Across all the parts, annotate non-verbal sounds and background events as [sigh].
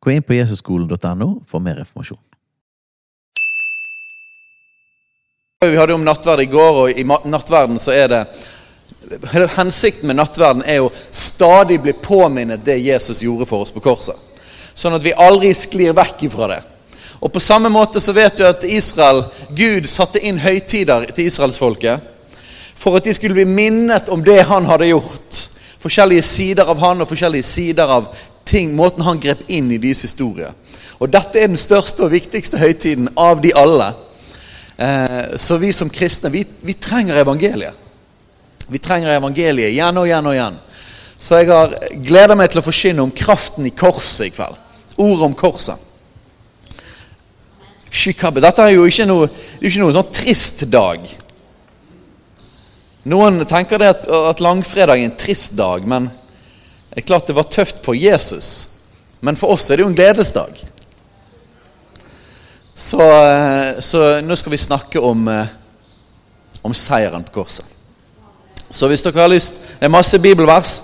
Gå inn på jesusskolen.no for mer informasjon. Vi hadde om nattverd i går, og i nattverden så er det Hensikten med nattverden er jo stadig bli påminnet det Jesus gjorde for oss på korset. Sånn at vi aldri sklir vekk ifra det. Og på samme måte så vet vi at Israel, Gud satte inn høytider til israelsfolket for at de skulle bli minnet om det han hadde gjort. Forskjellige sider av han og forskjellige sider av ting, måten han grep inn i deres historie. Og dette er den største og viktigste høytiden av de alle. Eh, så vi som kristne, vi, vi trenger evangeliet. Vi trenger evangeliet igjen og igjen og igjen. Så jeg har gleder meg til å forkynne om kraften i korset i kveld. Ordet om korset. Shikabe. Dette er jo ikke noe, ikke noe sånn trist dag. Noen tenker det at, at langfredag er en trist dag, men det er klart det var tøft for Jesus. Men for oss er det jo en gledesdag. Så, eh, så nå skal vi snakke om, eh, om seieren på korset. Så hvis dere har lyst Det er masse bibelvers,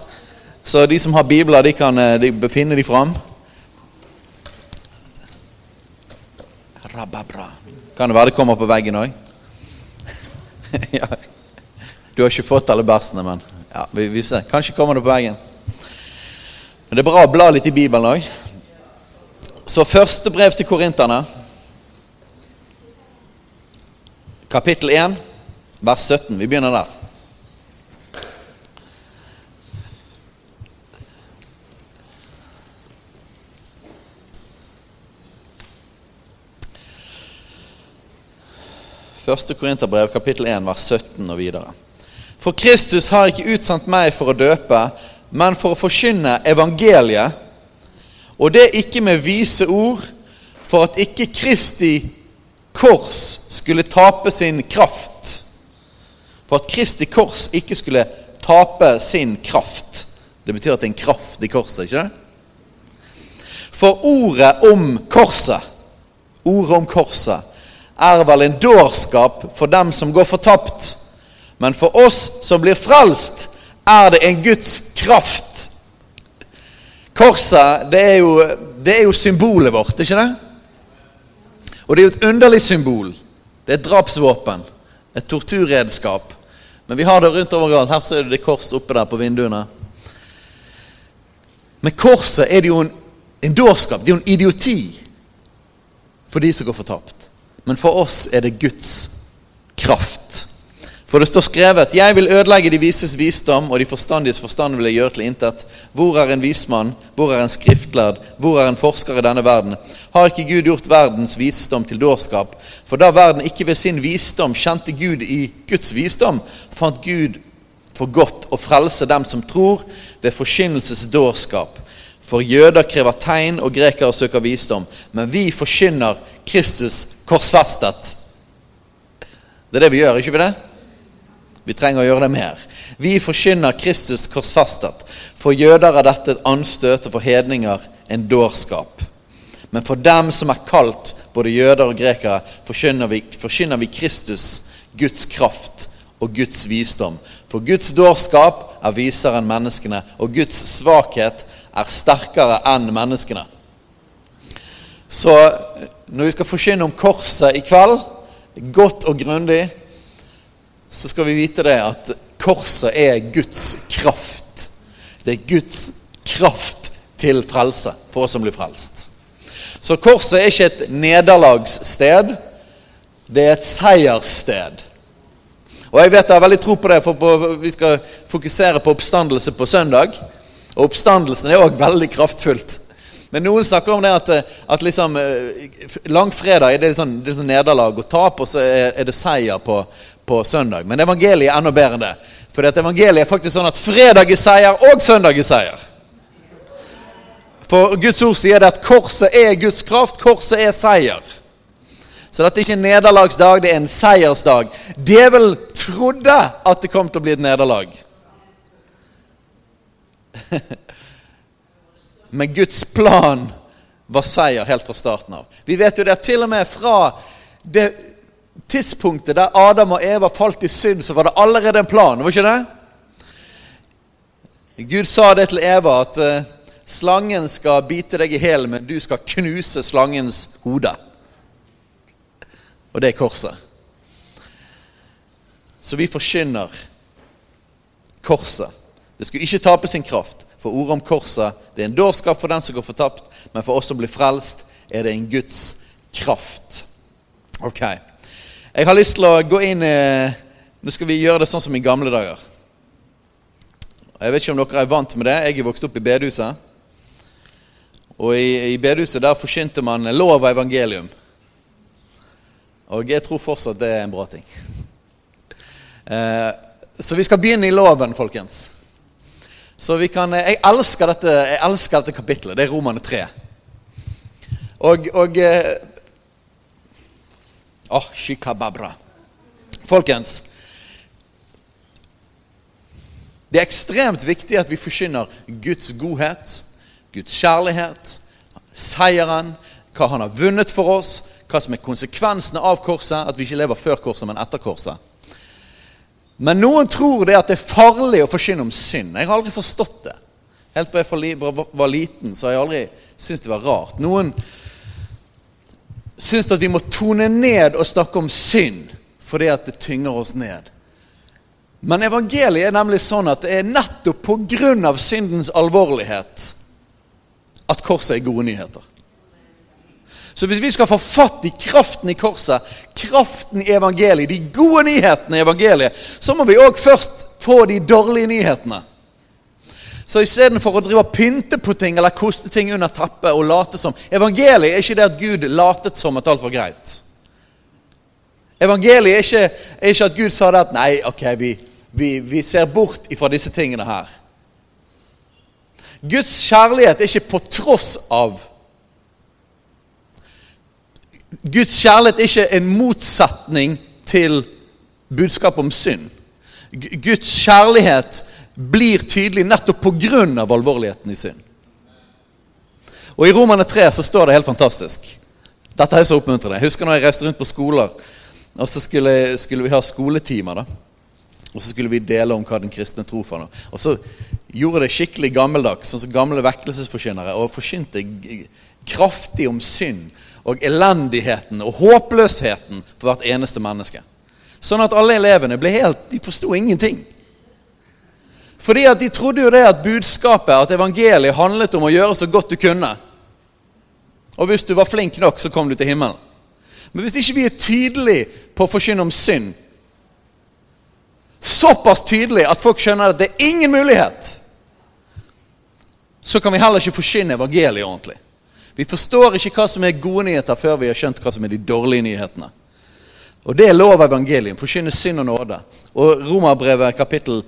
så de som har bibler, de kan eh, de befinne de fram. Kan det være det kommer på veggen òg? [laughs] ja. Du har ikke fått alle versene, men ja, vi, vi ser. Kanskje kommer det på veggen. Men det er bra å bla litt i Bibelen òg. Så første brev til korinterne, kapittel 1, vers 17. Vi begynner der. Første Korinterbrev, kapittel 1, vers 17 og videre. For Kristus har ikke utsendt meg for å døpe, men for å forkynne evangeliet, og det ikke med vise ord, for at ikke Kristi kors skulle tape sin kraft. For at Kristi kors ikke skulle tape sin kraft. Det betyr at det er en kraft i korset, ikke det? For ordet om korset, ordet om korset, er vel en dårskap for dem som går fortapt. Men for oss som blir frelst, er det en Guds kraft. Korset, det er jo, det er jo symbolet vårt, ikke det? Og det er jo et underlig symbol. Det er et drapsvåpen. Et torturredskap. Men vi har det rundt overalt. Her ser du det kors oppe der på vinduene. Men korset er det jo en, en dårskap. Det er jo en idioti for de som går fortapt. Men for oss er det Guds kraft. For det står skrevet Jeg vil ødelegge de vises visdom, og de forstandiges forstand vil jeg gjøre til intet. Hvor er en vismann? Hvor er en skriftlærd? Hvor er en forsker i denne verden? Har ikke Gud gjort verdens visdom til dårskap? For da verden ikke ved sin visdom kjente Gud i Guds visdom, fant Gud for godt å frelse dem som tror, ved forkynnelsesdårskap. For jøder krever tegn, og grekere søker visdom. Men vi forkynner Kristus korsfestet. Det er det vi gjør, ikke vi det? Vi trenger å gjøre det mer. Vi forkynner Kristus korsfestet. For jøder er dette et anstøt, og for hedninger en dårskap. Men for dem som er kalt, både jøder og grekere, forkynner vi, forkynner vi Kristus, Guds kraft og Guds visdom. For Guds dårskap er visere enn menneskene, og Guds svakhet er sterkere enn menneskene. Så når vi skal forkynne om korset i kveld, godt og grundig, så skal vi vite det at korset er Guds kraft. Det er Guds kraft til frelse for oss som blir frelst. Så korset er ikke et nederlagssted, det er et seierssted. Og jeg vet jeg har veldig tro på det, for på, vi skal fokusere på oppstandelse på søndag. Og oppstandelsen er òg veldig kraftfullt. Men noen snakker om det at, at liksom, langfredag er det litt sånn, sånn nederlag og tap, og så er det seier på, på søndag. Men evangeliet er enda bedre enn det. For evangeliet er faktisk sånn at fredag er seier, og søndag er seier. For Guds ord sier det at korset er Guds kraft, korset er seier. Så dette er ikke en nederlagsdag, det er en seiersdag. Djevelen trodde at det kom til å bli et nederlag. [laughs] Men Guds plan var seier helt fra starten av. Vi vet jo det til og med fra det tidspunktet der Adam og Eva falt i synd, så var det allerede en plan. Var ikke det? Gud sa det til Eva at uh, slangen skal bite deg i hælen, men du skal knuse slangens hode. Og det er korset. Så vi forkynner korset. Det skulle ikke tape sin kraft. For ordet om korset det er en dårskap for den som går fortapt, men for oss som blir frelst, er det en Guds kraft. Ok. Jeg har lyst til å gå inn i Nå skal vi gjøre det sånn som i gamle dager. Jeg vet ikke om dere er vant med det. Jeg er vokst opp i bedehuset. Og i, i bedehuset der forkynte man lov og evangelium. Og jeg tror fortsatt det er en bra ting. [laughs] Eh, så vi skal begynne i loven, folkens. Så vi kan, Jeg elsker dette, jeg elsker dette kapitlet. Det er Romane 3. Og, og eh, oh, shikababra. Folkens, det er ekstremt viktig at vi forkynner Guds godhet, Guds kjærlighet, seieren, hva han har vunnet for oss, hva som er konsekvensene av korset, at vi ikke lever før korset, men etter korset. Men noen tror det at det er farlig å forkynne om synd. Jeg har aldri forstått det. Helt fra jeg var liten, så har jeg aldri syntes det var rart. Noen syns at vi må tone ned og snakke om synd fordi at det tynger oss ned. Men evangeliet er nemlig sånn at det er nettopp pga. syndens alvorlighet at korset er gode nyheter. Så hvis vi skal få fatt i kraften i korset, kraften i evangeliet, de gode nyhetene i evangeliet, så må vi òg først få de dårlige nyhetene. Så istedenfor å drive og pynte på ting eller koste ting under teppet og late som Evangeliet er ikke det at Gud latet som at alt var greit. Evangeliet er ikke, er ikke at Gud sa det at Nei, ok, vi, vi, vi ser bort ifra disse tingene her. Guds kjærlighet er ikke på tross av Guds kjærlighet er ikke en motsetning til budskapet om synd. Guds kjærlighet blir tydelig nettopp pga. alvorligheten i synd. Og I Romane 3 så står det helt fantastisk. Dette er så oppmuntrende. Jeg husker når jeg reiste rundt på skoler, og så skulle, skulle vi ha skoletimer. da. Og så skulle vi dele om hva den kristne tro for noe. Og så gjorde det skikkelig gammeldags, sånn som gamle vekkelsesforkynnere, og forkynte kraftig om synd og elendigheten og håpløsheten for hvert eneste menneske. Sånn at alle elevene ble helt De forsto ingenting. Fordi at de trodde jo det at budskapet, at evangeliet, handlet om å gjøre så godt du kunne. Og hvis du var flink nok, så kom du til himmelen. Men hvis ikke vi er tydelige på å forkynne om synd, såpass tydelig at folk skjønner at det er ingen mulighet, så kan vi heller ikke forkynne evangeliet ordentlig. Vi forstår ikke hva som er gode nyheter, før vi har skjønt hva som er de dårlige nyhetene. Og det er lov av evangeliet. Forkynne synd og nåde. Og Romerbrevet kapittel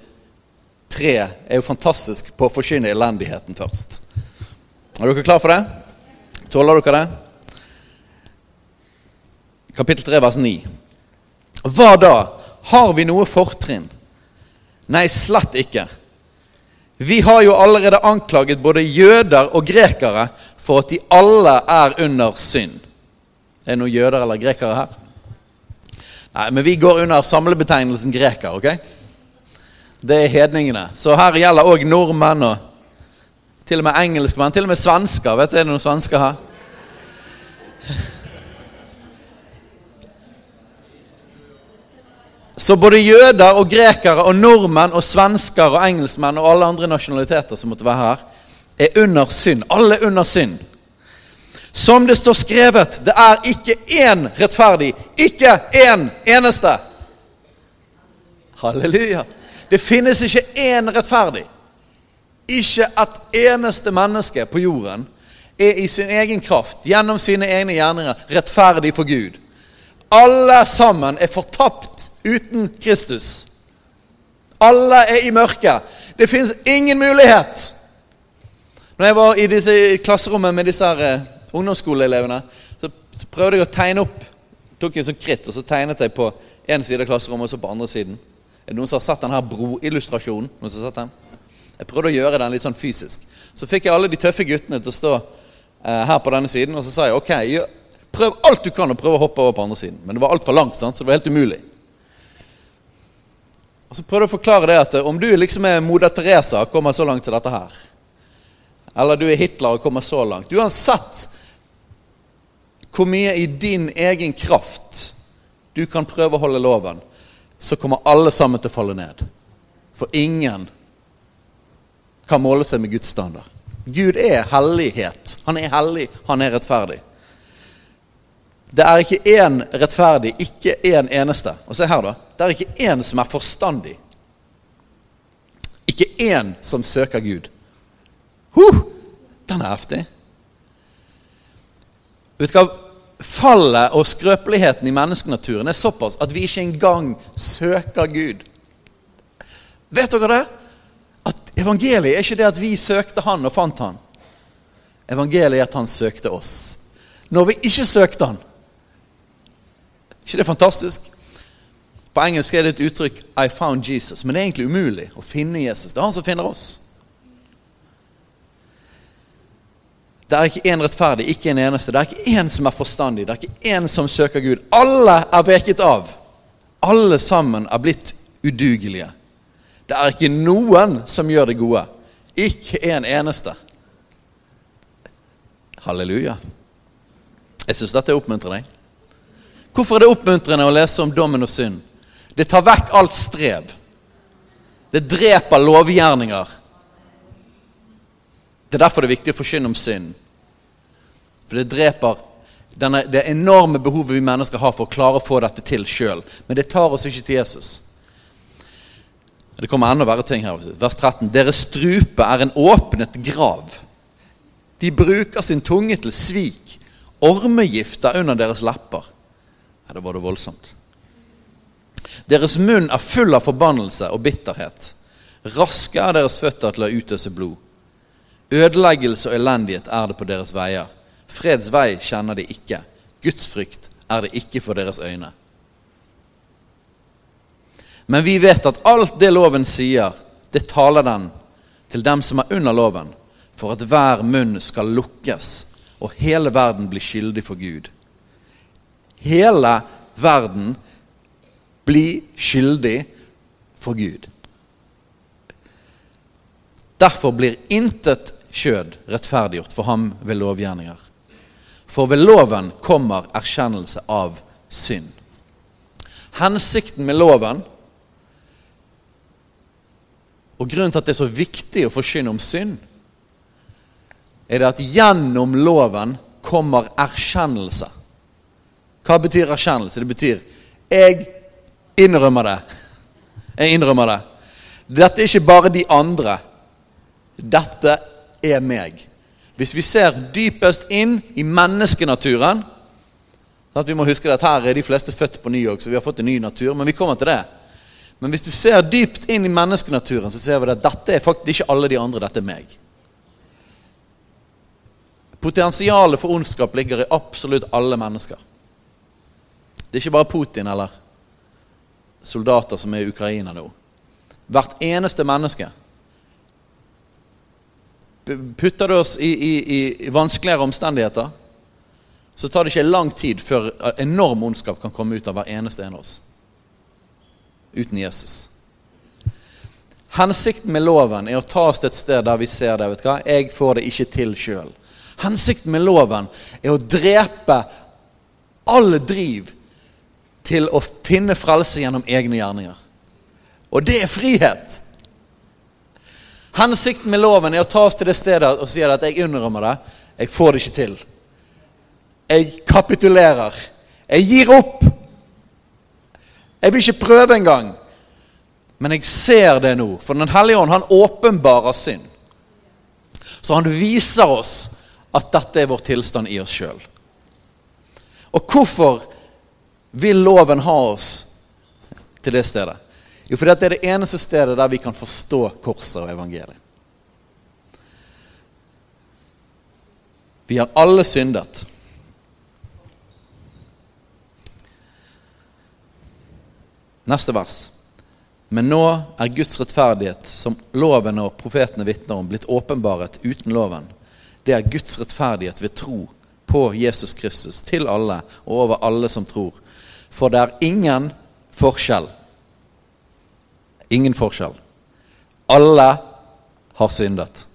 3 er jo fantastisk på å forkynne elendigheten først. Er dere klar for det? Tåler dere det? Kapittel 3, vers 9. Hva da? Har vi noe fortrinn? Nei, slett ikke. Vi har jo allerede anklaget både jøder og grekere for at de alle er under synd. Er det noen jøder eller grekere her? Nei, men vi går under samlebetegnelsen greker, ok? Det er hedningene. Så her gjelder òg nordmenn og til og med engelskmenn. Til og med svensker. Vet du, Er det noen svensker her? Så både jøder og grekere og nordmenn og svensker og engelskmenn og alle andre nasjonaliteter som måtte være her, er under synd. Alle under synd. Som det står skrevet, det er ikke én rettferdig. Ikke én eneste. Halleluja. Det finnes ikke én rettferdig. Ikke et eneste menneske på jorden er i sin egen kraft, gjennom sine egne gjerninger, rettferdig for Gud. Alle sammen er fortapt uten Kristus. Alle er i mørket. Det finnes ingen mulighet Når jeg var i disse klasserommet med disse her, eh, ungdomsskoleelevene, så, så prøvde jeg å tegne opp. Tok en sånn kritt, og så tegnet jeg på én side av klasserommet og så på andre siden. Er det noen som har sett denne broillustrasjonen? Noen som har sett den? Jeg prøvde å gjøre den litt sånn fysisk. Så fikk jeg alle de tøffe guttene til å stå eh, her på denne siden, og så sa jeg ok, prøv alt du kan å prøve å hoppe over på andre siden. Men det var altfor langt, sant? så det var helt umulig. Og så prøvde jeg å forklare det at eh, om du liksom er Moder Teresa og kommer så langt til dette her, eller du er Hitler og kommer så langt Uansett hvor mye i din egen kraft du kan prøve å holde loven, så kommer alle sammen til å falle ned. For ingen kan måle seg med Guds standard. Gud er hellighet. Han er hellig, han er rettferdig. Det er ikke én rettferdig, ikke én eneste. Og se her, da. Det er ikke én som er forstandig. Ikke én som søker Gud. Huh, den er heftig. Vet du hva? Fallet og skrøpeligheten i menneskenaturen er såpass at vi ikke engang søker Gud. Vet dere det? At Evangeliet er ikke det at vi søkte Han og fant Han. Evangeliet er at Han søkte oss. Når vi ikke søkte Han. Ikke det er fantastisk? På engelsk er det et uttrykk 'I found Jesus', men det er egentlig umulig å finne Jesus. Det er Han som finner oss. Det er ikke én rettferdig, ikke en eneste. Det er ikke én som er forstandig. Det er ikke én som søker Gud. Alle er veket av. Alle sammen er blitt udugelige. Det er ikke noen som gjør det gode. Ikke en eneste. Halleluja. Jeg syns dette oppmuntrer oppmuntrende. Hvorfor er det oppmuntrende å lese om dommen og synd? Det tar vekk alt strev. Det dreper lovgjerninger. Det er derfor det er viktig å forkynne om synd. For det dreper denne, det enorme behovet vi mennesker har for å klare å få dette til sjøl. Men det tar oss ikke til Jesus. Det kommer enda verre ting her. Vers 13. Deres strupe er en åpnet grav. De bruker sin tunge til svik. Ormegift er under deres lepper. Ja, da var det voldsomt. Deres munn er full av forbannelse og bitterhet. Raske er deres føtter til å utøse blod. Ødeleggelse og elendighet er det på deres veier. Freds vei kjenner de ikke. Guds frykt er det ikke for deres øyne. Men vi vet at alt det loven sier, det taler den til dem som er under loven, for at hver munn skal lukkes, og hele verden blir skyldig for Gud. Hele verden blir skyldig for Gud. Derfor blir intet kjød rettferdiggjort for ham ved lovgjerninger. For ved loven kommer erkjennelse av synd. Hensikten med loven og grunnen til at det er så viktig å forkynne om synd, er det at gjennom loven kommer erkjennelse. Hva betyr erkjennelse? Det betyr jeg innrømmer det. [laughs] Jeg innrømmer det. Dette er ikke bare de andre. Dette er meg. Hvis vi ser dypest inn i menneskenaturen sånn at Vi må huske at her er de fleste født på ny òg, så vi har fått en ny natur. Men vi kommer til det. Men hvis du ser dypt inn i menneskenaturen, så ser vi at dette er faktisk ikke alle de andre. Dette er meg. Potensialet for ondskap ligger i absolutt alle mennesker. Det er ikke bare Putin eller soldater som er i Ukraina nå. Hvert eneste menneske Putter det oss i, i, i, vanskeligere omstendigheter, så tar det ikke lang tid før enorm ondskap kan komme ut av hver eneste en av oss. Uten Jesus. Hensikten med loven er å ta oss til et sted der vi ser det. vet du hva? Jeg får det ikke til sjøl. Hensikten med loven er å drepe alle driv til å finne frelse gjennom egne gjerninger. Og det er frihet! Hensikten med loven er å ta oss til det stedet og si at jeg innrømmer det. Jeg får det ikke til. Jeg kapitulerer. Jeg gir opp. Jeg vil ikke prøve engang. Men jeg ser det nå. For Den hellige ånd han åpenbarer synd. Så han viser oss at dette er vår tilstand i oss sjøl. Og hvorfor vil loven ha oss til det stedet? Jo, for dette er det eneste stedet der vi kan forstå korset og evangeliet. Vi har alle syndet. Neste vers. Men nå er Guds rettferdighet, som loven og profetene vitner om, blitt åpenbaret uten loven. Det er Guds rettferdighet ved tro på Jesus Kristus til alle og over alle som tror. For det er ingen forskjell. Ingen forskjell. Alle har syndet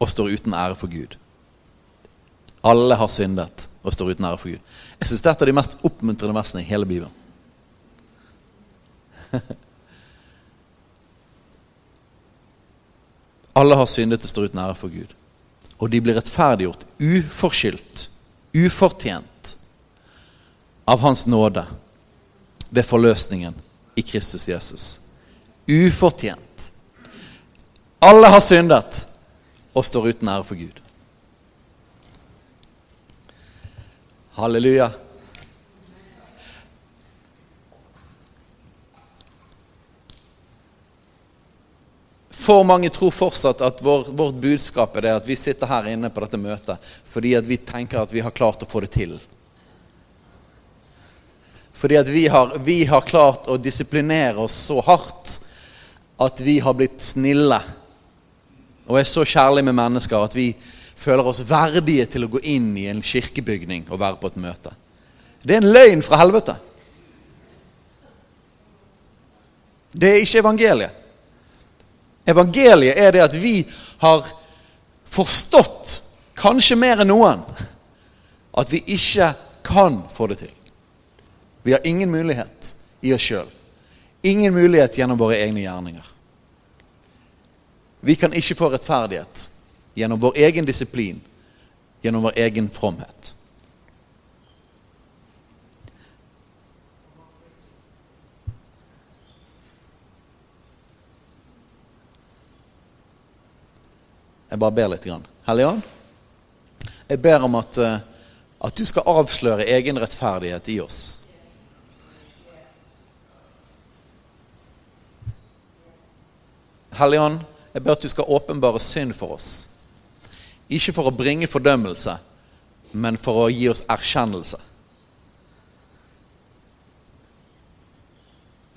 og står uten ære for Gud. Alle har syndet og står uten ære for Gud. Jeg syns dette er de mest oppmuntrende versene i hele Bibelen. [laughs] Alle har syndet og står uten ære for Gud. Og de blir rettferdiggjort uforskyldt, ufortjent, av Hans nåde ved forløsningen i Kristus Jesus. Ufortjent. Alle har syndet og står uten ære for Gud. Halleluja. For mange tror fortsatt at vår, vårt budskap er det at vi sitter her inne på dette møtet fordi at vi tenker at vi har klart å få det til. Fordi at vi har, vi har klart å disiplinere oss så hardt at vi har blitt snille og er så kjærlige med mennesker at vi føler oss verdige til å gå inn i en kirkebygning og være på et møte. Det er en løgn fra helvete. Det er ikke evangeliet. Evangeliet er det at vi har forstått, kanskje mer enn noen, at vi ikke kan få det til. Vi har ingen mulighet i oss sjøl. Ingen mulighet gjennom våre egne gjerninger. Vi kan ikke få rettferdighet gjennom vår egen disiplin, gjennom vår egen fromhet. Jeg bare ber litt. Hellige Ånd, jeg ber om at, eh, at du skal avsløre egen rettferdighet i oss. Hellige Ånd, jeg ber at du skal åpenbare synd for oss. Ikke for å bringe fordømmelse, men for å gi oss erkjennelse.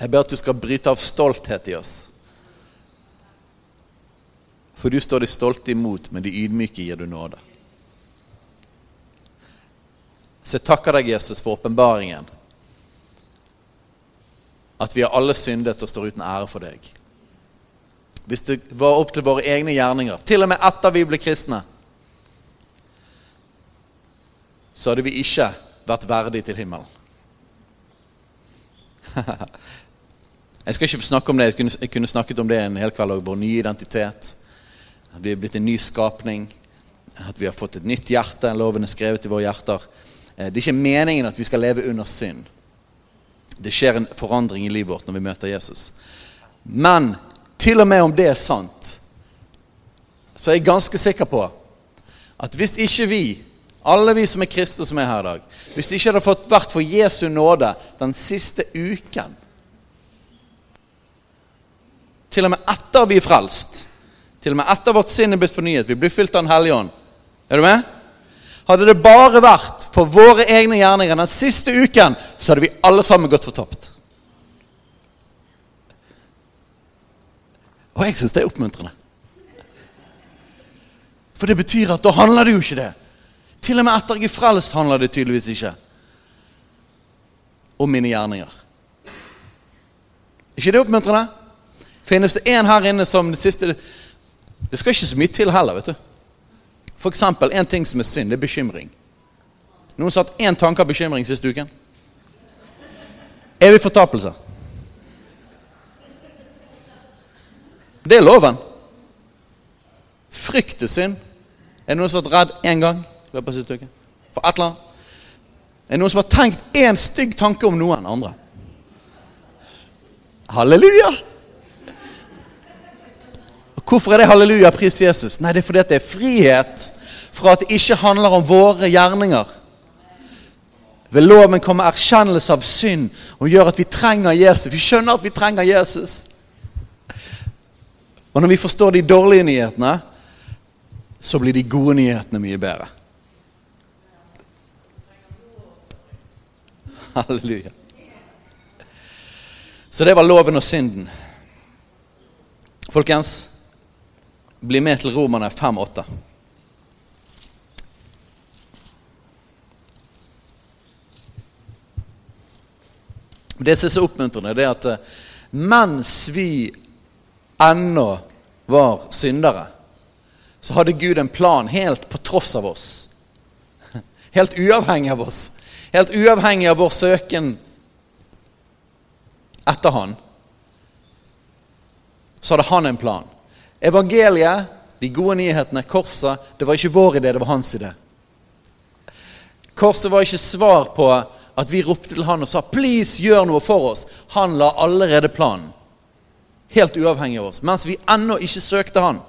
Jeg ber at du skal bryte av stolthet i oss. For du står de stolte imot, men de ydmyke gir du nåde. Så jeg takker deg, Jesus, for åpenbaringen. At vi har alle syndet og står uten ære for deg. Hvis det var opp til våre egne gjerninger, til og med etter vi ble kristne, så hadde vi ikke vært verdige til himmelen. [laughs] jeg skal ikke snakke om det, jeg kunne snakket om det en hel kveld òg. Vår nye identitet. At vi er blitt en ny skapning. At vi har fått et nytt hjerte. Loven er skrevet i våre hjerter. Eh, det er ikke meningen at vi skal leve under synd. Det skjer en forandring i livet vårt når vi møter Jesus. Men til og med om det er sant, så er jeg ganske sikker på at hvis ikke vi, alle vi som er kristne som er her i dag, hvis det ikke hadde fått vært for Jesu nåde den siste uken Til og med etter vi er frelst, til og med etter vårt sinn er blitt fornyet. Vi blir fylt av Den hellige ånd. Er du med? Hadde det bare vært for våre egne gjerninger den siste uken, så hadde vi alle sammen gått fortapt. Og jeg syns det er oppmuntrende. For det betyr at da handler det jo ikke det. Til og med etter jeg er frelst, handler det tydeligvis ikke om mine gjerninger. ikke det oppmuntrende? Finnes det en her inne som det siste det skal ikke så mye til heller. vet du. For eksempel, en ting som er synd, det er bekymring. Noen satt at én tanke av bekymring siste uken. Evig fortapelse. Det er loven. Frykt er synd. Er det noen som har vært redd én gang i løpet av siste uke? For et eller annet? Er det noen som har tenkt én stygg tanke om noen andre? Halleluja! Hvorfor er det halleluja, pris Jesus? Nei, det er fordi det er frihet fra at det ikke handler om våre gjerninger. Ved loven kommer erkjennelse av synd og gjør at vi trenger Jesus. Vi skjønner at vi trenger Jesus. Og når vi forstår de dårlige nyhetene, så blir de gode nyhetene mye bedre. Halleluja. Så det var loven og synden. Folkens, bli med til Romerne 5,8. Det som er så oppmuntrende, det er at eh, mens vi ennå var syndere, så hadde Gud en plan helt på tross av oss. [laughs] Helt uavhengig av oss. Helt uavhengig av vår søken etter Han. Så hadde Han en plan. Evangeliet, de gode nyhetene, korset, det var ikke vår idé, det var hans idé. Korset var ikke svar på at vi ropte til han og sa 'please, gjør noe for oss'. Han la allerede planen. Helt uavhengig av oss. Mens vi ennå ikke søkte han.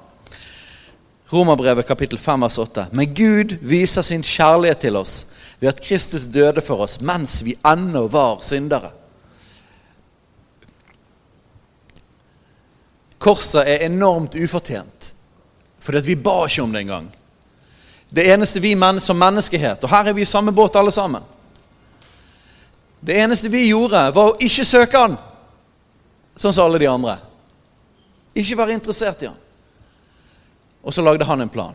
Romerbrevet kapittel 5 vers 8. Men Gud viser sin kjærlighet til oss ved at Kristus døde for oss mens vi ennå var syndere. Korset er enormt ufortjent, fordi vi ba ikke om det engang. Det eneste vi men som menneskehet Og her er vi i samme båt alle sammen. Det eneste vi gjorde, var å ikke søke han, sånn som alle de andre. Ikke være interessert i han. Og så lagde han en plan.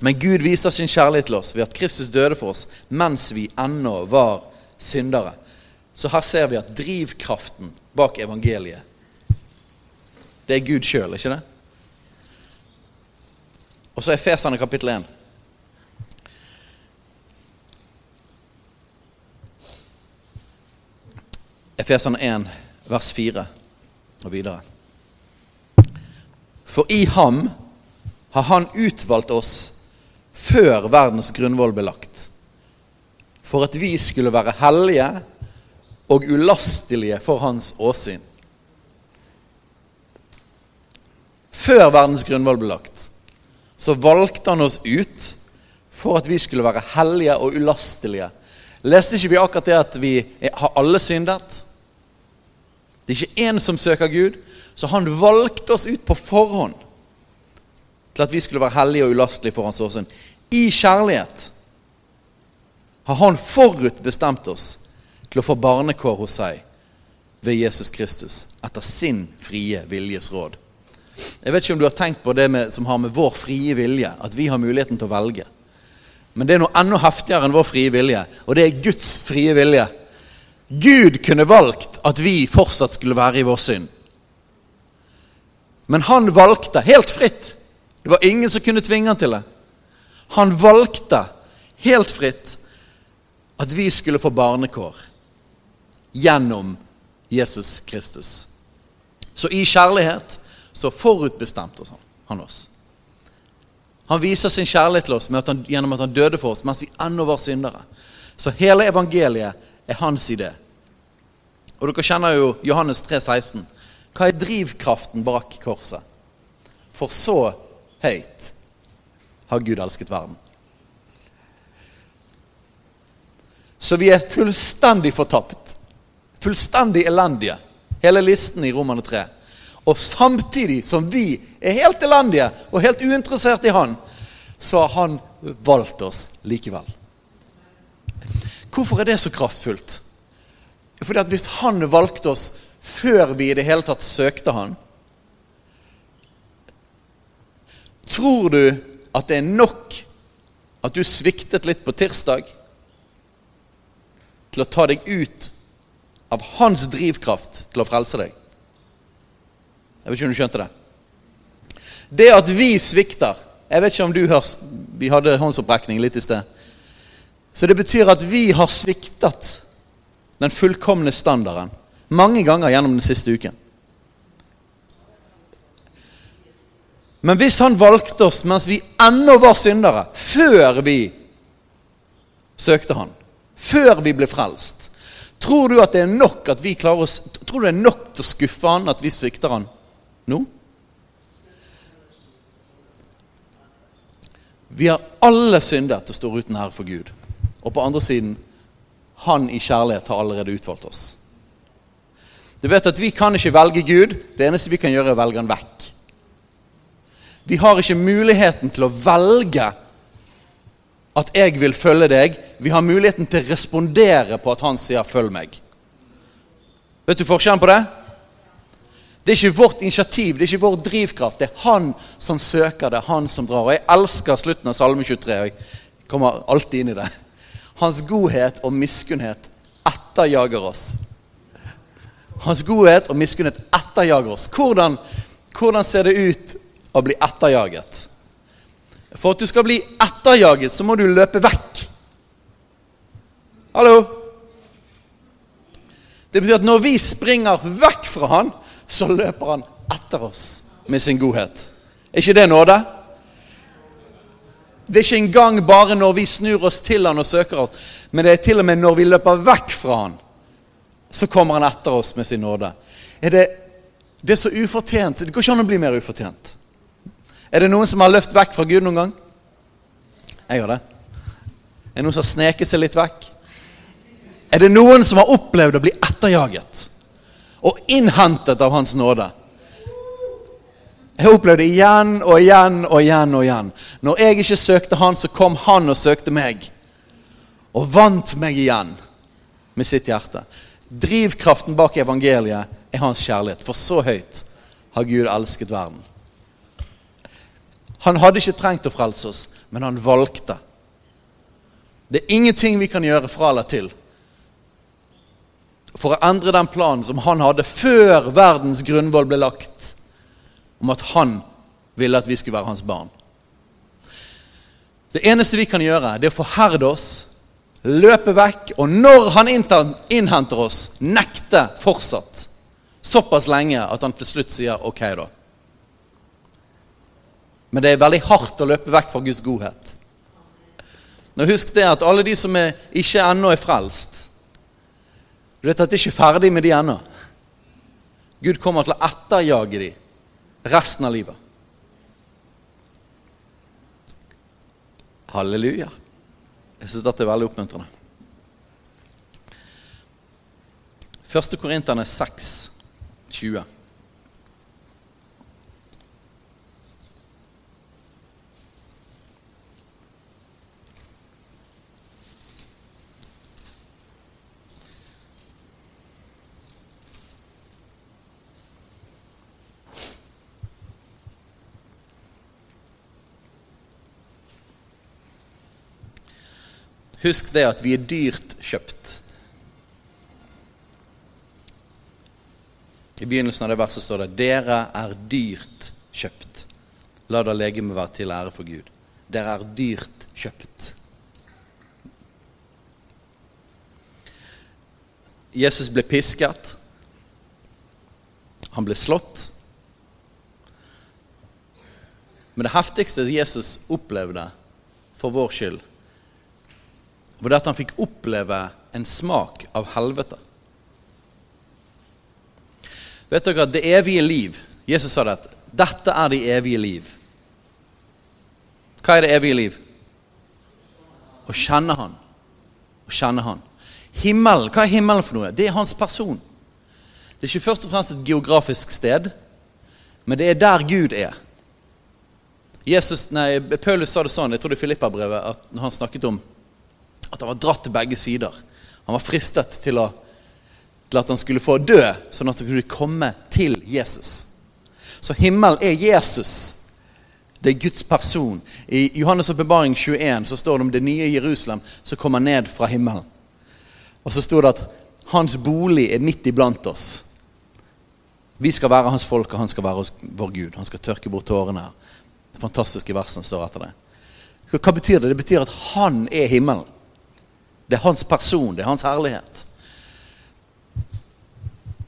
Men Gud viser sin kjærlighet til oss ved at Kristus døde for oss mens vi ennå var syndere. Så her ser vi at drivkraften bak evangeliet, det er Gud sjøl, ikke det? Og så er Fesane kapittel 1. Efesene 1, vers 4 og videre. For i ham har han utvalgt oss før verdens grunnvoll ble lagt, for at vi skulle være hellige og ulastelige for hans åsyn. Før verdens grunnvoll ble lagt, så valgte han oss ut for at vi skulle være hellige og ulastelige. Leste ikke vi akkurat det at vi har alle syndet? Det er ikke én som søker Gud, så han valgte oss ut på forhånd til at vi skulle være hellige og ulastelige for hans åsyn. I kjærlighet har han forutbestemt oss til å få barnekår hos seg ved Jesus Kristus etter sin frie viljes råd. Jeg vet ikke om du har tenkt på det med, som har med vår frie vilje, at vi har muligheten til å velge. Men det er noe enda heftigere enn vår frie vilje, og det er Guds frie vilje. Gud kunne valgt at vi fortsatt skulle være i vår synd. Men han valgte helt fritt. Det var ingen som kunne tvinge han til det. Han valgte helt fritt at vi skulle få barnekår gjennom Jesus Kristus. Så i kjærlighet så forutbestemte han oss. Han viser sin kjærlighet til oss at han, gjennom at han døde for oss mens vi ennå var syndere. Så hele evangeliet er hans idé. Og dere kjenner jo Johannes 3, 16. Hva er drivkraften bak korset? For så høyt har Gud elsket verden. Så vi er fullstendig fortapt. Fullstendig elendige. Hele listen i Romane 3. Og samtidig som vi er helt elendige og helt uinteressert i Han, så har Han valgt oss likevel. Hvorfor er det så kraftfullt? Fordi at Hvis Han valgte oss før vi i det hele tatt søkte Han Tror du at det er nok at du sviktet litt på tirsdag til å ta deg ut av hans drivkraft til å frelse deg? Jeg vet ikke om du skjønte det. Det at vi svikter Jeg vet ikke om du hørs, Vi hadde håndsopprekning litt i sted. Så det betyr at vi har sviktet den fullkomne standarden mange ganger gjennom den siste uken. Men hvis han valgte oss mens vi ennå var syndere, før vi søkte han, før vi ble frelst, tror du at det er nok at vi klarer oss, tror du det er nok til å skuffe han at vi svikter han nå? Vi har alle syndet og står uten ære for Gud. Og på andre siden han i kjærlighet har allerede utvalgt oss. Du vet at Vi kan ikke velge Gud. Det eneste vi kan gjøre, er å velge han vekk. Vi har ikke muligheten til å velge at jeg vil følge deg. Vi har muligheten til å respondere på at han sier 'følg meg'. Vet du forskjellen på det? Det er ikke vårt initiativ, det er ikke vår drivkraft. Det er han som søker, det han som drar. Og jeg elsker slutten av Salme 23. Jeg kommer alltid inn i det. Hans godhet og miskunnhet etterjager oss. Hans godhet og miskunnhet etterjager oss. Hvordan, hvordan ser det ut å bli etterjaget? For at du skal bli etterjaget, så må du løpe vekk. Hallo? Det betyr at når vi springer vekk fra han, så løper han etter oss med sin godhet. Er ikke det nåde? Det er ikke engang bare når vi snur oss til han og søker oss, men det er til og med når vi løper vekk fra han, så kommer han etter oss med sin nåde. Er det, det er så ufortjent. Det går ikke an å bli mer ufortjent. Er det noen som har løpt vekk fra Gud noen gang? Jeg har det. Er det noen som har sneket seg litt vekk? Er det noen som har opplevd å bli etterjaget og innhentet av Hans nåde? Jeg opplevde det igjen og igjen og igjen. og igjen. Når jeg ikke søkte Han, så kom Han og søkte meg. Og vant meg igjen med sitt hjerte. Drivkraften bak evangeliet er Hans kjærlighet. For så høyt har Gud elsket verden. Han hadde ikke trengt å frelse oss, men han valgte. Det er ingenting vi kan gjøre fra eller til for å endre den planen som han hadde før verdens grunnvoll ble lagt, om at han ville at vi skulle være hans barn. Det eneste vi kan gjøre, det er å forherde oss, løpe vekk, og når han innhenter oss, nekte fortsatt. Såpass lenge at han til slutt sier ok, da. Men det er veldig hardt å løpe vekk fra Guds godhet. Nå Husk det at alle de som er, ikke ennå er frelst Du vet at det er ikke ferdig med de ennå. Gud kommer til å etterjage de resten av livet. Halleluja. Jeg syns dette er veldig oppmuntrende. Første Korinterne 6, 20. Husk det at vi er dyrt kjøpt. I begynnelsen av det verset står det 'Dere er dyrt kjøpt'. La da legemet være til ære for Gud. Dere er dyrt kjøpt. Jesus ble pisket. Han ble slått. Men det heftigste Jesus opplevde for vår skyld, var det at han fikk oppleve en smak av helvete. Vet dere at det evige liv Jesus sa det at dette er det evige liv. Hva er det evige liv? Å kjenne Han. Å kjenne Han. Himmelen, Hva er himmelen for noe? Det er hans person. Det er ikke først og fremst et geografisk sted, men det er der Gud er. Jesus, nei, Paulus sa det sånn, jeg tror det er Filippa-brevet, at når han snakket om at han var dratt til begge sider. Han var fristet til, å, til at han skulle få dø, sånn at han kunne komme til Jesus. Så himmelen er Jesus. Det er Guds person. I Johannes' oppbevaring 21 så står det om det nye Jerusalem som kommer ned fra himmelen. Og så står det at hans bolig er midt iblant oss. Vi skal være hans folk, og han skal være vår Gud. Han skal tørke bort tårene. Det fantastiske verset står etter det. Hva betyr det? Det betyr at han er himmelen. Det er hans person, det er hans herlighet.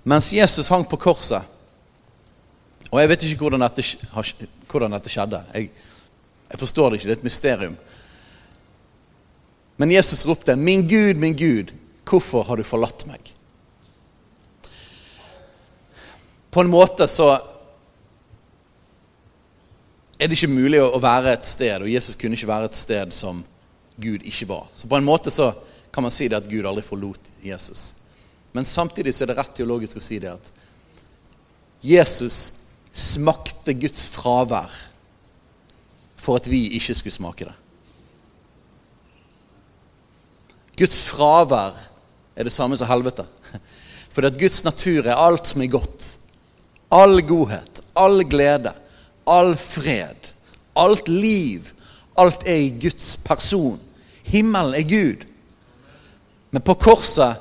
Mens Jesus hang på korset Og jeg vet ikke hvordan dette, hvordan dette skjedde. Jeg, jeg, forstår det ikke. Det er et mysterium. Men Jesus ropte, 'Min Gud, min Gud, hvorfor har du forlatt meg?' På en måte så er det ikke mulig å være et sted, og Jesus kunne ikke være et sted som Gud ikke var. Så på en måte så kan man si det at Gud aldri forlot Jesus. Men samtidig så er det rett teologisk å si det at Jesus smakte Guds fravær for at vi ikke skulle smake det. Guds fravær er det samme som helvete. For at Guds natur er alt som er godt. All godhet, all glede, all fred, alt liv. Alt er i Guds person. Himmelen er Gud. Men på korset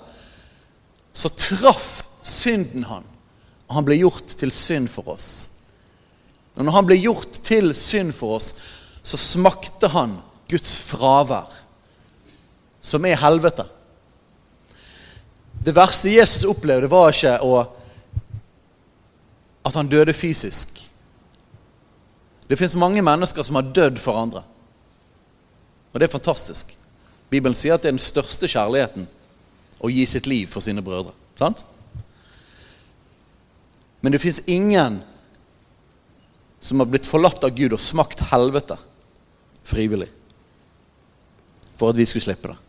så traff synden han, og han ble gjort til synd for oss. Og når han ble gjort til synd for oss, så smakte han Guds fravær, som er helvete. Det verste Jesus opplevde, var ikke å, at han døde fysisk. Det fins mange mennesker som har dødd for andre. Og det er fantastisk. Bibelen sier at det er den største kjærligheten å gi sitt liv for sine brødre. Sant? Men det fins ingen som har blitt forlatt av Gud og smakt helvete frivillig for at vi skulle slippe det.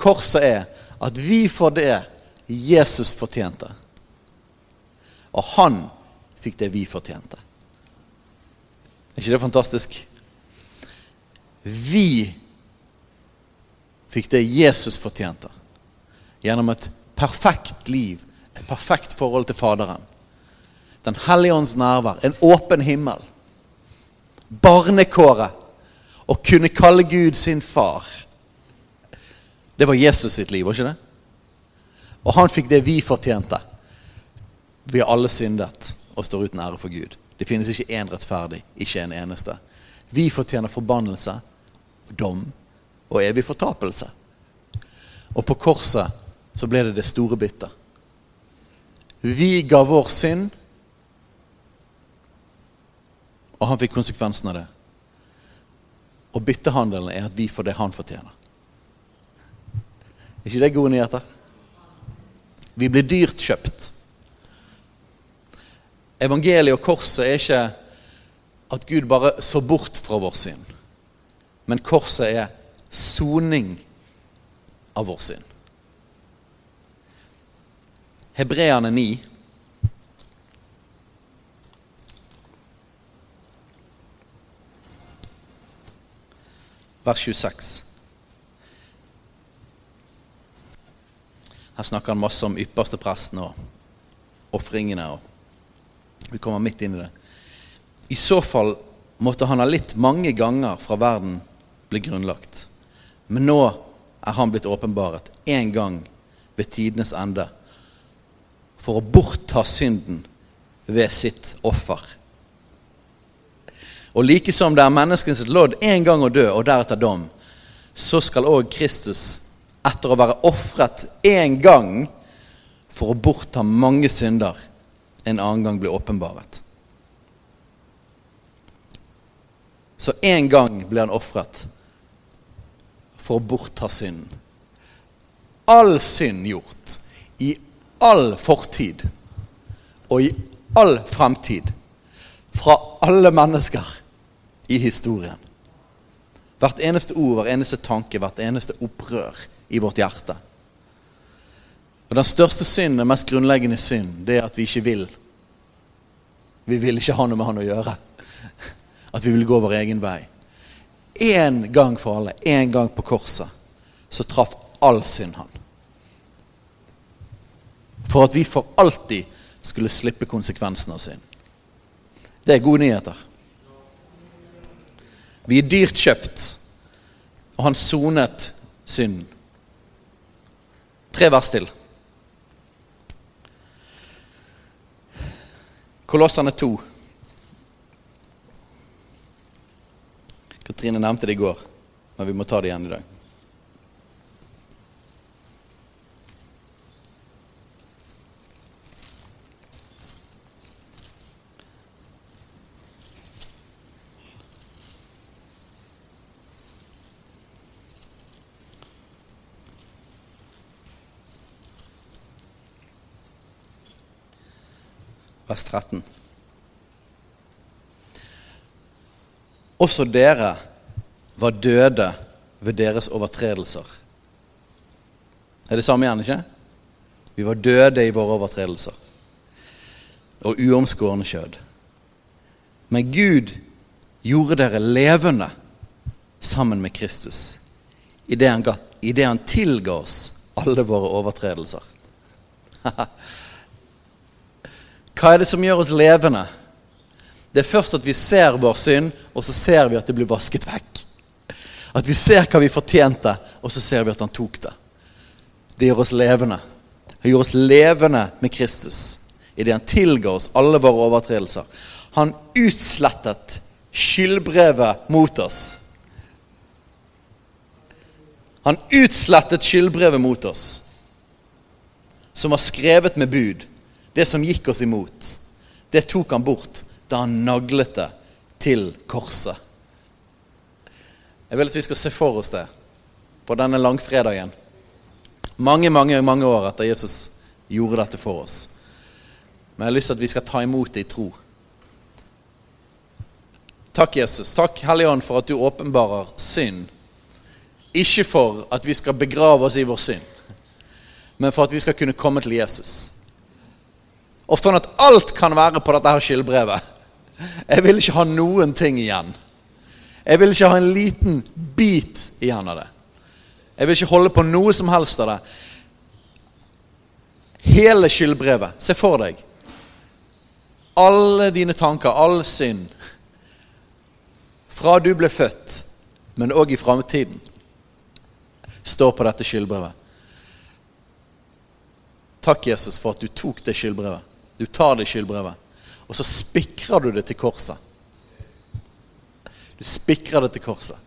Korset er at vi får det Jesus fortjente. Og han fikk det vi fortjente. Er ikke det fantastisk? Vi fikk det Jesus fortjente. Gjennom et perfekt liv, et perfekt forhold til Faderen. Den hellige ånds nærvær, en åpen himmel. Barnekåret. Å kunne kalle Gud sin far. Det var Jesus sitt liv, var ikke det? Og han fikk det vi fortjente. Vi har alle syndet og står uten ære for Gud. Det finnes ikke én rettferdig, ikke en eneste. Vi fortjener forbannelse, dom og evig fortapelse. Og på korset så ble det det store byttet. Vi ga vår synd, og han fikk konsekvensen av det. Og byttehandelen er at vi får det han fortjener. Er ikke det gode nyheter? Vi blir dyrt kjøpt. Evangeliet og korset er ikke at Gud bare så bort fra vår synd. Men korset er soning av vår synd. Hebreerne 9 vers 26. Her snakker han masse om ypperste presten og ofringene. Vi kommer midt inn i det. I så fall måtte han ha litt mange ganger fra verden bli grunnlagt. Men nå er han blitt åpenbaret én gang ved tidenes ende for å bortta synden ved sitt offer. Og like som det er menneskens lodd én gang å dø og deretter dom, så skal òg Kristus, etter å være ofret én gang for å bortta mange synder, en annen gang bli åpenbaret. Så én gang ble han ofret for å bortta synden. All synd gjort i all fortid og i all fremtid fra alle mennesker i historien. Hvert eneste ord, hver eneste tanke, hvert eneste opprør i vårt hjerte. Og Den største synd, den mest grunnleggende synd, det er at vi ikke vil. Vi vil ikke ha noe med han å gjøre. At vi vil gå vår egen vei. Én gang for alle, én gang på korset, så traff all synd han. For at vi for alltid skulle slippe konsekvensen av synd. Det er gode nyheter. Vi er dyrt kjøpt, og han sonet synden. Tre vers til. Kolossene 2. Katrine nevnte det i går, men vi må ta det igjen i dag. vers 13. Også dere var døde ved deres overtredelser. Det er det samme igjen, ikke? Vi var døde i våre overtredelser og uomskårne kjød. Men Gud gjorde dere levende sammen med Kristus idet han ga idet han tilga oss alle våre overtredelser. [laughs] Hva er det som gjør oss levende? Det er først at vi ser vår synd, og så ser vi at det blir vasket vekk. At vi ser hva vi fortjente, og så ser vi at han tok det. Det gjør oss levende. Han gjør oss levende med Kristus idet han tilga oss alle våre overtredelser. Han utslettet skyldbrevet mot oss. Han utslettet skyldbrevet mot oss, som var skrevet med bud det som gikk oss imot, det tok han bort da han naglet det til korset. Jeg vil at vi skal se for oss det på denne langfredagen. Mange, mange, mange år etter Jesus gjorde dette for oss. Men jeg har lyst til at vi skal ta imot det i tro. Takk, Jesus. Takk, Hellige Ånd, for at du åpenbarer synd. Ikke for at vi skal begrave oss i vår synd, men for at vi skal kunne komme til Jesus. Og sånn at alt kan være på dette her skyldbrevet. Jeg vil ikke ha noen ting igjen. Jeg vil ikke ha en liten bit igjen av det. Jeg vil ikke holde på noe som helst av det. Hele skyldbrevet. Se for deg. Alle dine tanker, all synd. Fra du ble født, men òg i framtiden, står på dette skyldbrevet. Takk, Jesus, for at du tok det skyldbrevet. Du tar det skyldbrevet, og så spikrer du det til korset. Du spikrer det til korset.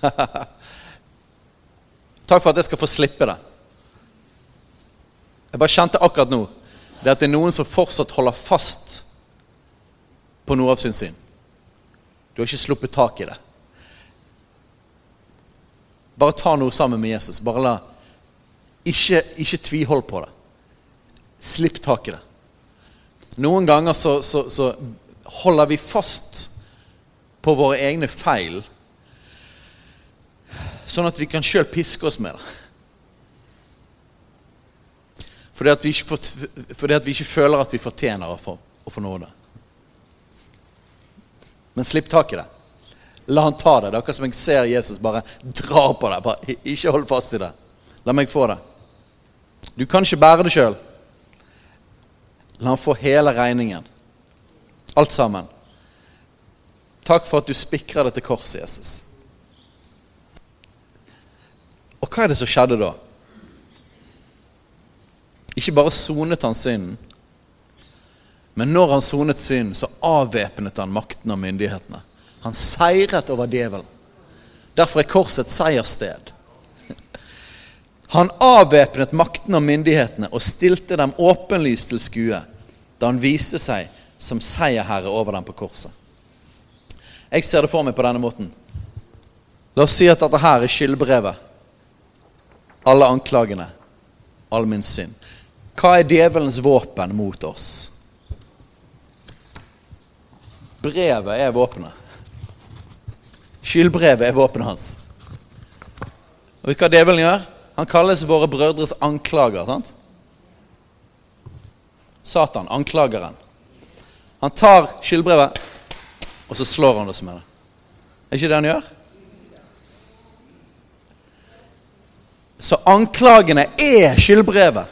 [laughs] Takk for at jeg skal få slippe det. Jeg bare kjente akkurat nå det at det er noen som fortsatt holder fast på noe av sin syn. Du har ikke sluppet tak i det. Bare ta noe sammen med Jesus. Bare la Ikke, ikke tvihold på det. Slipp tak i det. Noen ganger så, så, så holder vi fast på våre egne feil, sånn at vi kan sjøl piske oss med det. Fordi at, ikke, fordi at, vi ikke, føler at vi fortjener å få, å få nåde. Men slipp tak i det. La han ta det. Det er akkurat som jeg ser Jesus bare dra på det. Bare, ikke hold fast i det. La meg få det. Du kan ikke bære det sjøl. La han få hele regningen. Alt sammen. Takk for at du spikra dette korset, Jesus. Og hva er det som skjedde da? Ikke bare sonet han synden, men når han sonet synden, så avvæpnet han makten og myndighetene. Han seiret over djevelen. Derfor er korset et seierssted. Han avvæpnet makten og myndighetene og stilte dem åpenlyst til skue da han viste seg som seierherre over dem på korset. Jeg ser det for meg på denne måten. La oss si at dette her er skyldbrevet. Alle anklagene. All min synd. Hva er djevelens våpen mot oss? Brevet er våpenet. Skyldbrevet er våpenet hans. Og vet du hva djevelen gjør? Han kalles våre brødres anklager. sant? Satan, anklageren. Han tar skyldbrevet, og så slår han oss med det. Er ikke det han gjør? Så anklagene er skyldbrevet.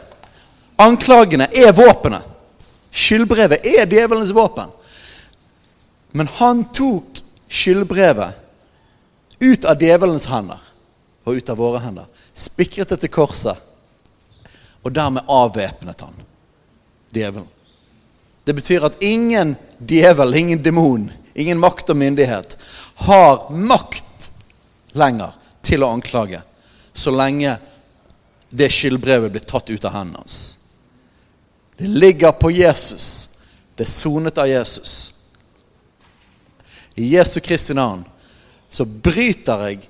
Anklagene er våpenet. Skyldbrevet er djevelens våpen. Men han tok skyldbrevet ut av djevelens hender og ut av våre hender. Spikret det til korset, og dermed avvæpnet han djevelen. Det betyr at ingen djevel, ingen demon, ingen makt og myndighet har makt lenger til å anklage så lenge det skyldbrevet blir tatt ut av hendene hans. Det ligger på Jesus. Det er sonet av Jesus. I Jesu Kristi navn så bryter jeg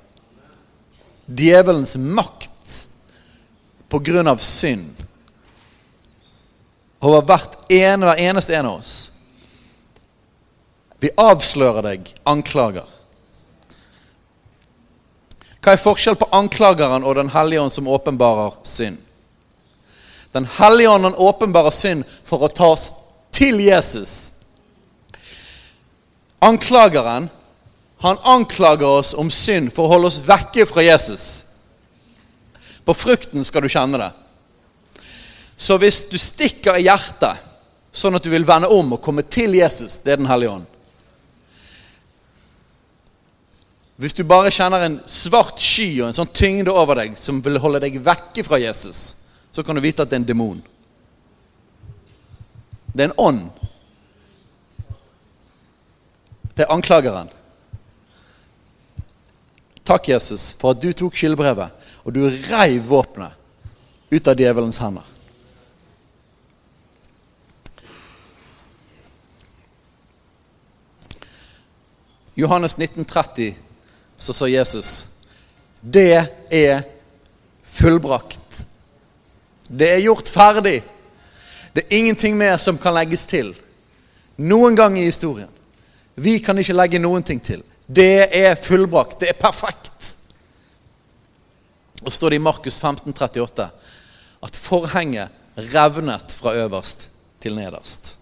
djevelens makt på grunn av synd over hvert ene, hver eneste en av oss. Vi avslører deg, anklager. Hva er forskjell på anklageren og Den hellige ånd som åpenbarer synd? Den hellige ånd åpenbarer synd for å ta oss til Jesus. Anklageren han anklager oss om synd for å holde oss vekke fra Jesus. På frukten skal du kjenne det. Så hvis du stikker i hjertet, sånn at du vil vende om og komme til Jesus, det er Den hellige ånd. Hvis du bare kjenner en svart sky og en sånn tyngde over deg som vil holde deg vekke fra Jesus, så kan du vite at det er en demon. Det er en ånd. Det er anklageren. Takk, Jesus, for at du tok skyldbrevet, og du reiv våpenet ut av djevelens hender. Johannes 1930 så sa Jesus Det er fullbrakt. Det er gjort ferdig. Det er ingenting mer som kan legges til. Noen gang i historien. Vi kan ikke legge noen ting til. Det er fullbrakt. Det er perfekt. Og står det i Markus 15, 38 at forhenget revnet fra øverst til nederst.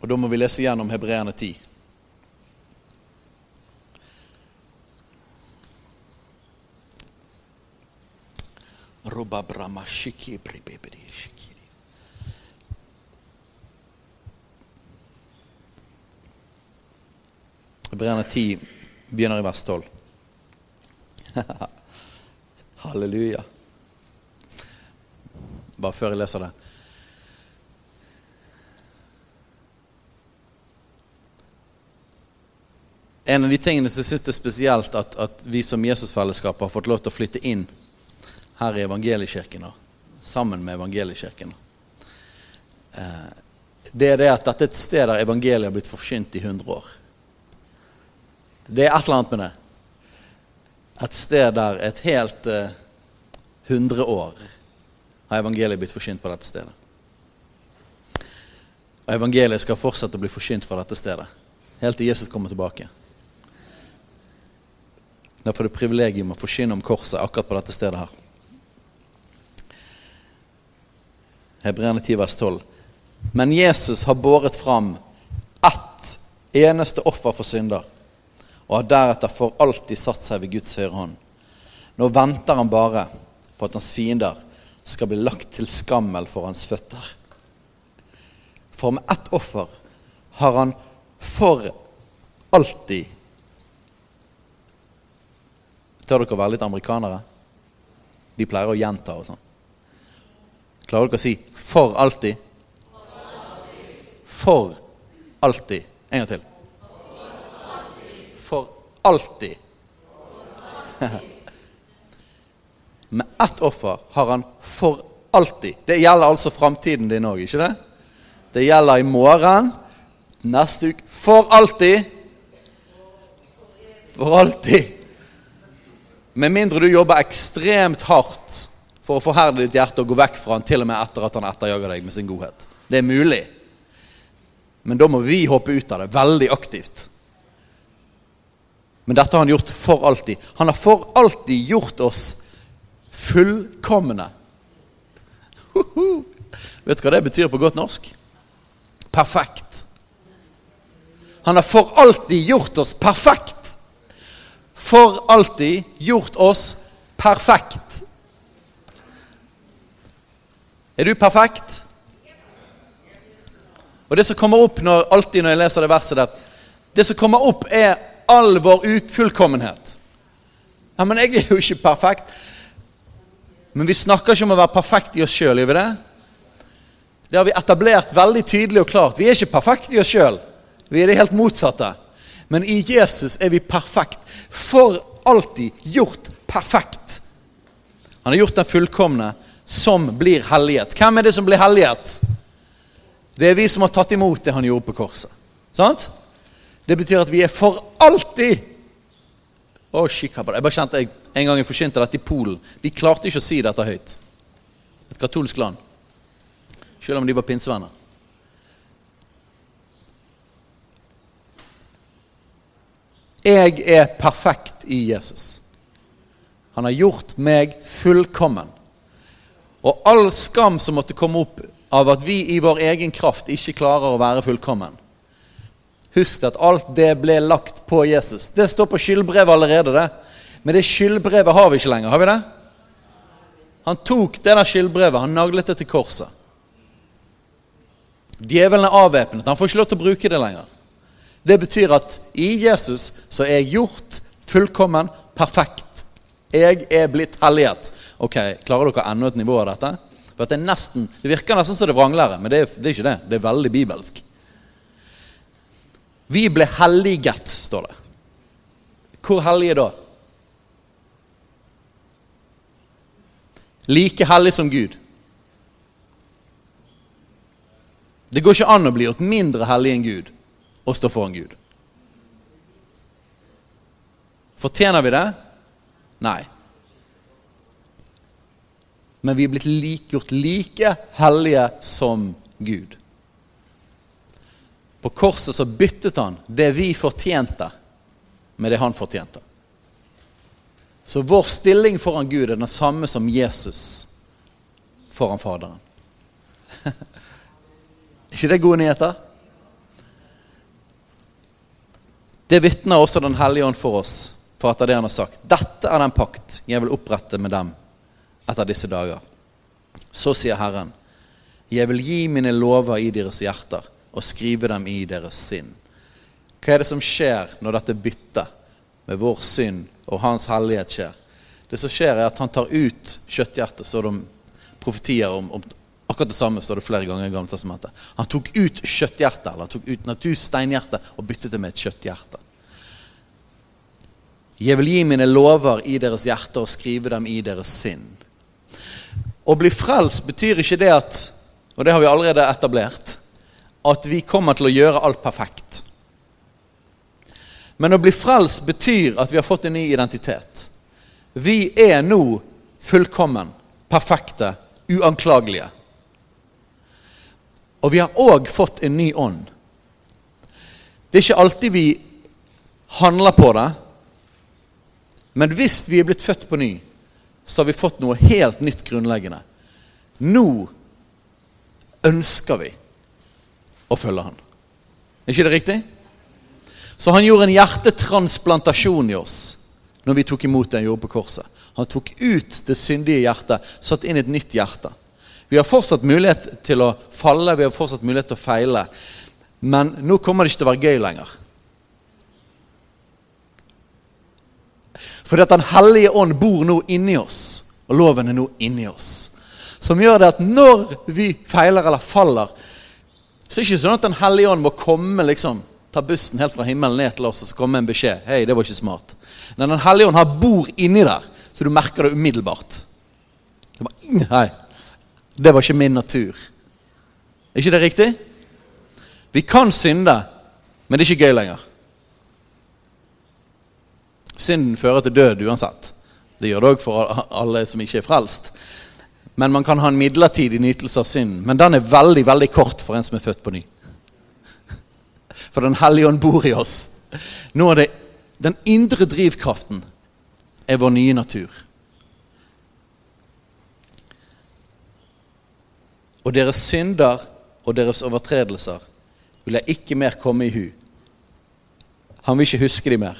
Og da må vi lese gjennom Hebreerne 10. Hebreerne 10 begynner i vers 12. [laughs] Halleluja. Bare før jeg leser det. En av de tingene som jeg syns er spesielt at, at vi som Jesusfellesskap har fått lov til å flytte inn her i evangeliekirken, sammen med evangeliekirken, eh, det er det at dette er et sted der evangeliet har blitt forsynt i 100 år. Det er et eller annet med det. Et sted der et helt eh, 100 år har evangeliet blitt forsynt på dette stedet. Og evangeliet skal fortsette å bli forsynt fra dette stedet, helt til Jesus kommer tilbake. Derfor er det privilegium å forsyne om korset akkurat på dette stedet her. Hebreerne 10, vers 12. Men Jesus har båret fram ett eneste offer for synder, og har deretter for alltid satt seg ved Guds høyre hånd. Nå venter han bare på at hans fiender skal bli lagt til skammel for hans føtter. For med ett offer har han for alltid Tør dere å være litt amerikanere? De pleier å gjenta og sånn. Klarer dere å si 'for alltid'? For alltid. En gang til. Alltid. [laughs] Med ett offer har han for alltid. Det gjelder altså framtiden din òg, ikke det? Det gjelder i morgen, neste uke For alltid. For alltid. Med mindre du jobber ekstremt hardt for å forherde ditt hjerte og gå vekk fra han til og med etter at han etterjager deg med sin godhet. Det er mulig. Men da må vi hoppe ut av det veldig aktivt. Men dette har han gjort for alltid. Han har for alltid gjort oss fullkomne. [laughs] Vet du hva det betyr på godt norsk? Perfekt. Han har for alltid gjort oss perfekt. For alltid gjort oss perfekt. Er du perfekt? Og det som kommer opp når, alltid når jeg leser det verset der, det som kommer opp, er all vår ufullkommenhet. Ja, men jeg er jo ikke perfekt. Men vi snakker ikke om å være perfekt i oss sjøl, gjør vi det? Det har vi etablert veldig tydelig og klart. Vi er ikke perfekte i oss sjøl. Vi er det helt motsatte. Men i Jesus er vi perfekt. For alltid gjort perfekt. Han har gjort den fullkomne som blir helliget. Hvem er det som blir helliget? Det er vi som har tatt imot det han gjorde på korset. Sant? Det betyr at vi er for alltid oh, Jeg bare kjente jeg, En gang jeg forkynte dette i Polen. De klarte ikke å si dette høyt. Et katolsk land. Selv om de var pinsevenner. Jeg er perfekt i Jesus. Han har gjort meg fullkommen. Og all skam som måtte komme opp av at vi i vår egen kraft ikke klarer å være fullkommen. Husk at alt det ble lagt på Jesus. Det står på skyldbrevet allerede. det. Men det skyldbrevet har vi ikke lenger. Har vi det? Han tok det der skyldbrevet, han naglet det til korset. Djevelen er avvæpnet. Han får ikke lov til å bruke det lenger. Det betyr at i Jesus så er gjort fullkommen, perfekt. Jeg er blitt helliget. Ok, Klarer dere enda et nivå av dette? For Det nesten, det virker nesten som det vrangler. men det er, det er ikke det. Det er veldig bibelsk. Vi ble helliget, står det. Hvor hellige da? Like hellig som Gud. Det går ikke an å bli gjort mindre hellig enn Gud og stå foran Gud. Fortjener vi det? Nei. Men vi er blitt like, gjort like hellige som Gud. På korset så byttet han det vi fortjente, med det han fortjente. Så vår stilling foran Gud er den samme som Jesus foran Faderen. Er [laughs] ikke det gode nyheter? Det vitner også Den hellige ånd for oss, for etter det han har sagt. Dette er den pakt jeg vil opprette med dem etter disse dager. Så sier Herren, jeg vil gi mine lover i deres hjerter og skrive dem i deres sinn. Hva er det som skjer når dette bytter med vår synd og Hans hellighet skjer? Det som skjer, er at han tar ut kjøtthjertet, så det profetier om, om Akkurat det samme står det flere ganger i Gamle. Han tok ut kjøtthjertet, eller han tok ut natursteinhjertet og byttet det med et kjøtthjerte. Jeg vil gi mine lover i deres hjerte og skrive dem i deres sinn. Å bli frelst betyr ikke det at Og det har vi allerede etablert at vi kommer til å gjøre alt perfekt. Men å bli frelst betyr at vi har fått en ny identitet. Vi er nå fullkommen, perfekte, uanklagelige. Og vi har òg fått en ny ånd. Det er ikke alltid vi handler på det. Men hvis vi er blitt født på ny, så har vi fått noe helt nytt grunnleggende. Nå ønsker vi å følge Han. Er ikke det riktig? Så han gjorde en hjertetransplantasjon i oss når vi tok imot det han gjorde på korset. Han tok ut det syndige hjertet, satt inn et nytt hjerte. Vi har fortsatt mulighet til å falle, vi har fortsatt mulighet til å feile. Men nå kommer det ikke til å være gøy lenger. Fordi at Den hellige ånd bor nå inni oss, og loven er nå inni oss. Som gjør det at når vi feiler eller faller, så det er ikke sånn at Den hellige ånd må komme liksom, ta bussen helt fra himmelen ned til oss og så komme en beskjed. Hei, det var ikke smart. Men Den hellige ånd har bor inni der, så du merker det umiddelbart. Det var, hei, det var ikke min natur. Er ikke det riktig? Vi kan synde, men det er ikke gøy lenger. Synden fører til død uansett. Det gjør det òg for alle som ikke er frelst. Men man kan ha en midlertidig nytelse av synd. Men den er veldig veldig kort for en som er født på ny. [laughs] For Den hellige ånd bor i oss. Nå er det Den indre drivkraften er vår nye natur. Og deres synder og deres overtredelser vil jeg ikke mer komme i hu. Han vil ikke huske de mer.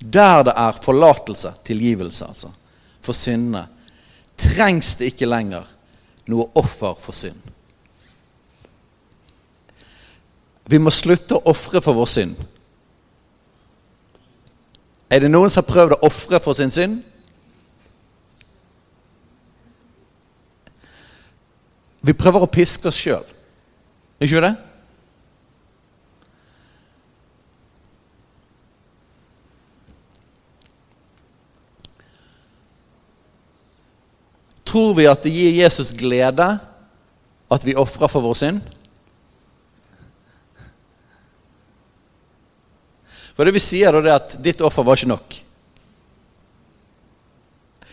Der det er forlatelse, tilgivelse, altså, for syndene, trengs det ikke lenger noe offer for synd. Vi må slutte å ofre for vår synd. Er det noen som har prøvd å ofre for sin synd? Vi prøver å piske oss sjøl. Ikke vi det? Tror vi at det gir Jesus glede at vi ofrer for vår synd? For det vi sier, er at ditt offer var ikke nok.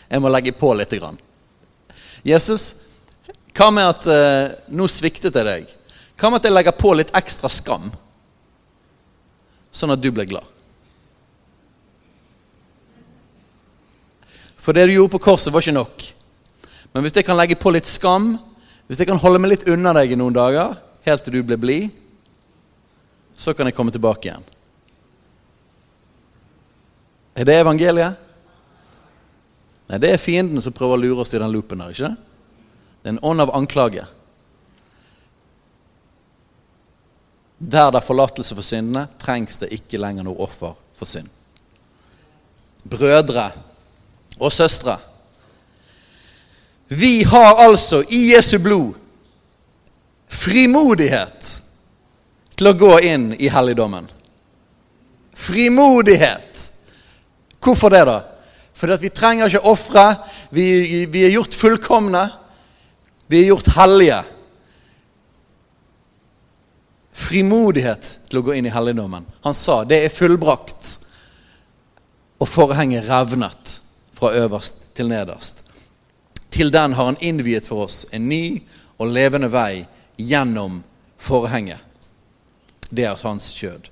Jeg må legge på litt. Grann. Jesus, hva med at eh, nå sviktet jeg deg? Hva med at jeg legger på litt ekstra skam, sånn at du blir glad? For det du gjorde på korset, var ikke nok. Men hvis jeg kan legge på litt skam, hvis jeg kan holde meg litt unna deg i noen dager, helt til du blir blid, så kan jeg komme tilbake igjen. Er det evangeliet? Nei, det er fienden som prøver å lure oss i den loopen her, ikke det? Det er en ånd av anklage. Der det er forlatelse for syndene, trengs det ikke lenger noe offer for synd. Brødre og søstre. Vi har altså i Jesu blod frimodighet til å gå inn i helligdommen. Frimodighet. Hvorfor det, da? Fordi at vi trenger ikke ofre. Vi, vi er gjort fullkomne. Vi er gjort hellige. Frimodighet til å gå inn i helligdommen. Han sa det er fullbrakt. Og forhenget revnet fra øverst til nederst. Til den har han innviet for oss en ny og levende vei gjennom forhenget. Det er hans kjød.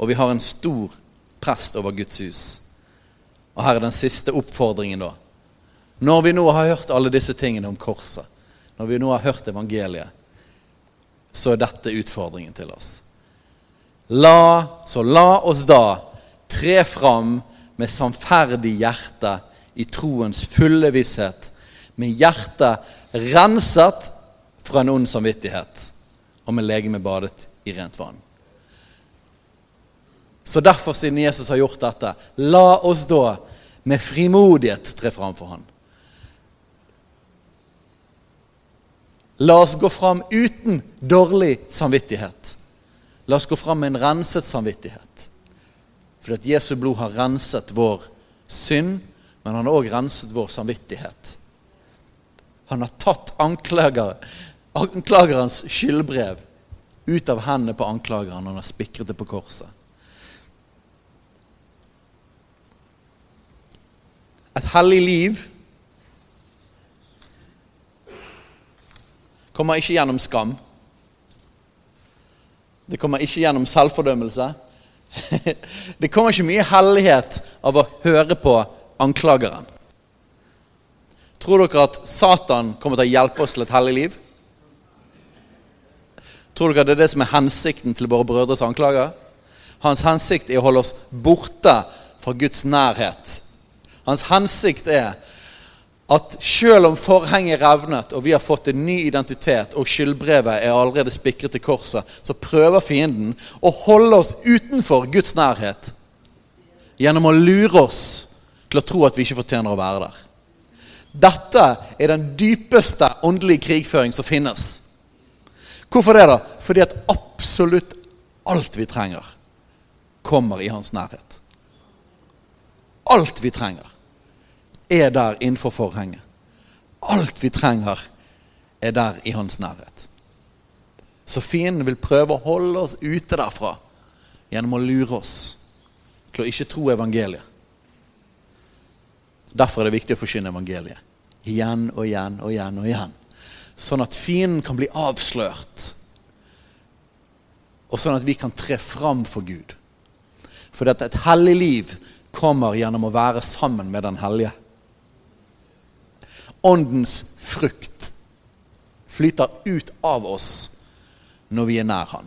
Og vi har en stor prest over Guds hus. Og her er den siste oppfordringen, da. Når vi nå har hørt alle disse tingene om korset, når vi nå har hørt evangeliet, så er dette utfordringen til oss. La, så la oss da tre fram med sannferdig hjerte i troens fulle visshet, med hjertet renset fra en ond samvittighet og med legemet badet i rent vann. Så derfor, siden Jesus har gjort dette, la oss da med frimodighet tre fram for ham. La oss gå fram uten dårlig samvittighet. La oss gå fram med en renset samvittighet. For at Jesu blod har renset vår synd, men han har òg renset vår samvittighet. Han har tatt anklager, anklagerens skyldbrev ut av hendene på anklageren. Han har spikret det på korset. Et hellig liv kommer ikke gjennom skam. Det kommer ikke gjennom selvfordømmelse. [laughs] Det kommer ikke mye hellighet av å høre på anklageren. Tror dere at Satan kommer til å hjelpe oss til et hellig liv? Tror dere det er det som er hensikten til våre brødres anklager? Hans hensikt er å holde oss borte fra Guds nærhet. Hans hensikt er at selv om forhenget revnet, og vi har fått en ny identitet, og skyldbrevet er allerede spikret til korset, så prøver fienden å holde oss utenfor Guds nærhet gjennom å lure oss til å tro at vi ikke fortjener å være der. Dette er den dypeste åndelige krigføring som finnes. Hvorfor det? da? Fordi at absolutt alt vi trenger, kommer i hans nærhet. Alt vi trenger er der innenfor forhenget. Alt vi trenger, er der i hans nærhet. Så fienden vil prøve å holde oss ute derfra gjennom å lure oss til å ikke tro evangeliet. Derfor er det viktig å forkynne evangeliet. Igjen og igjen og igjen og igjen. Sånn at fienden kan bli avslørt. Og sånn at vi kan tre fram for Gud. For at et hellig liv kommer gjennom å være sammen med den hellige åndens frukt flyter ut av oss når vi er nær Han.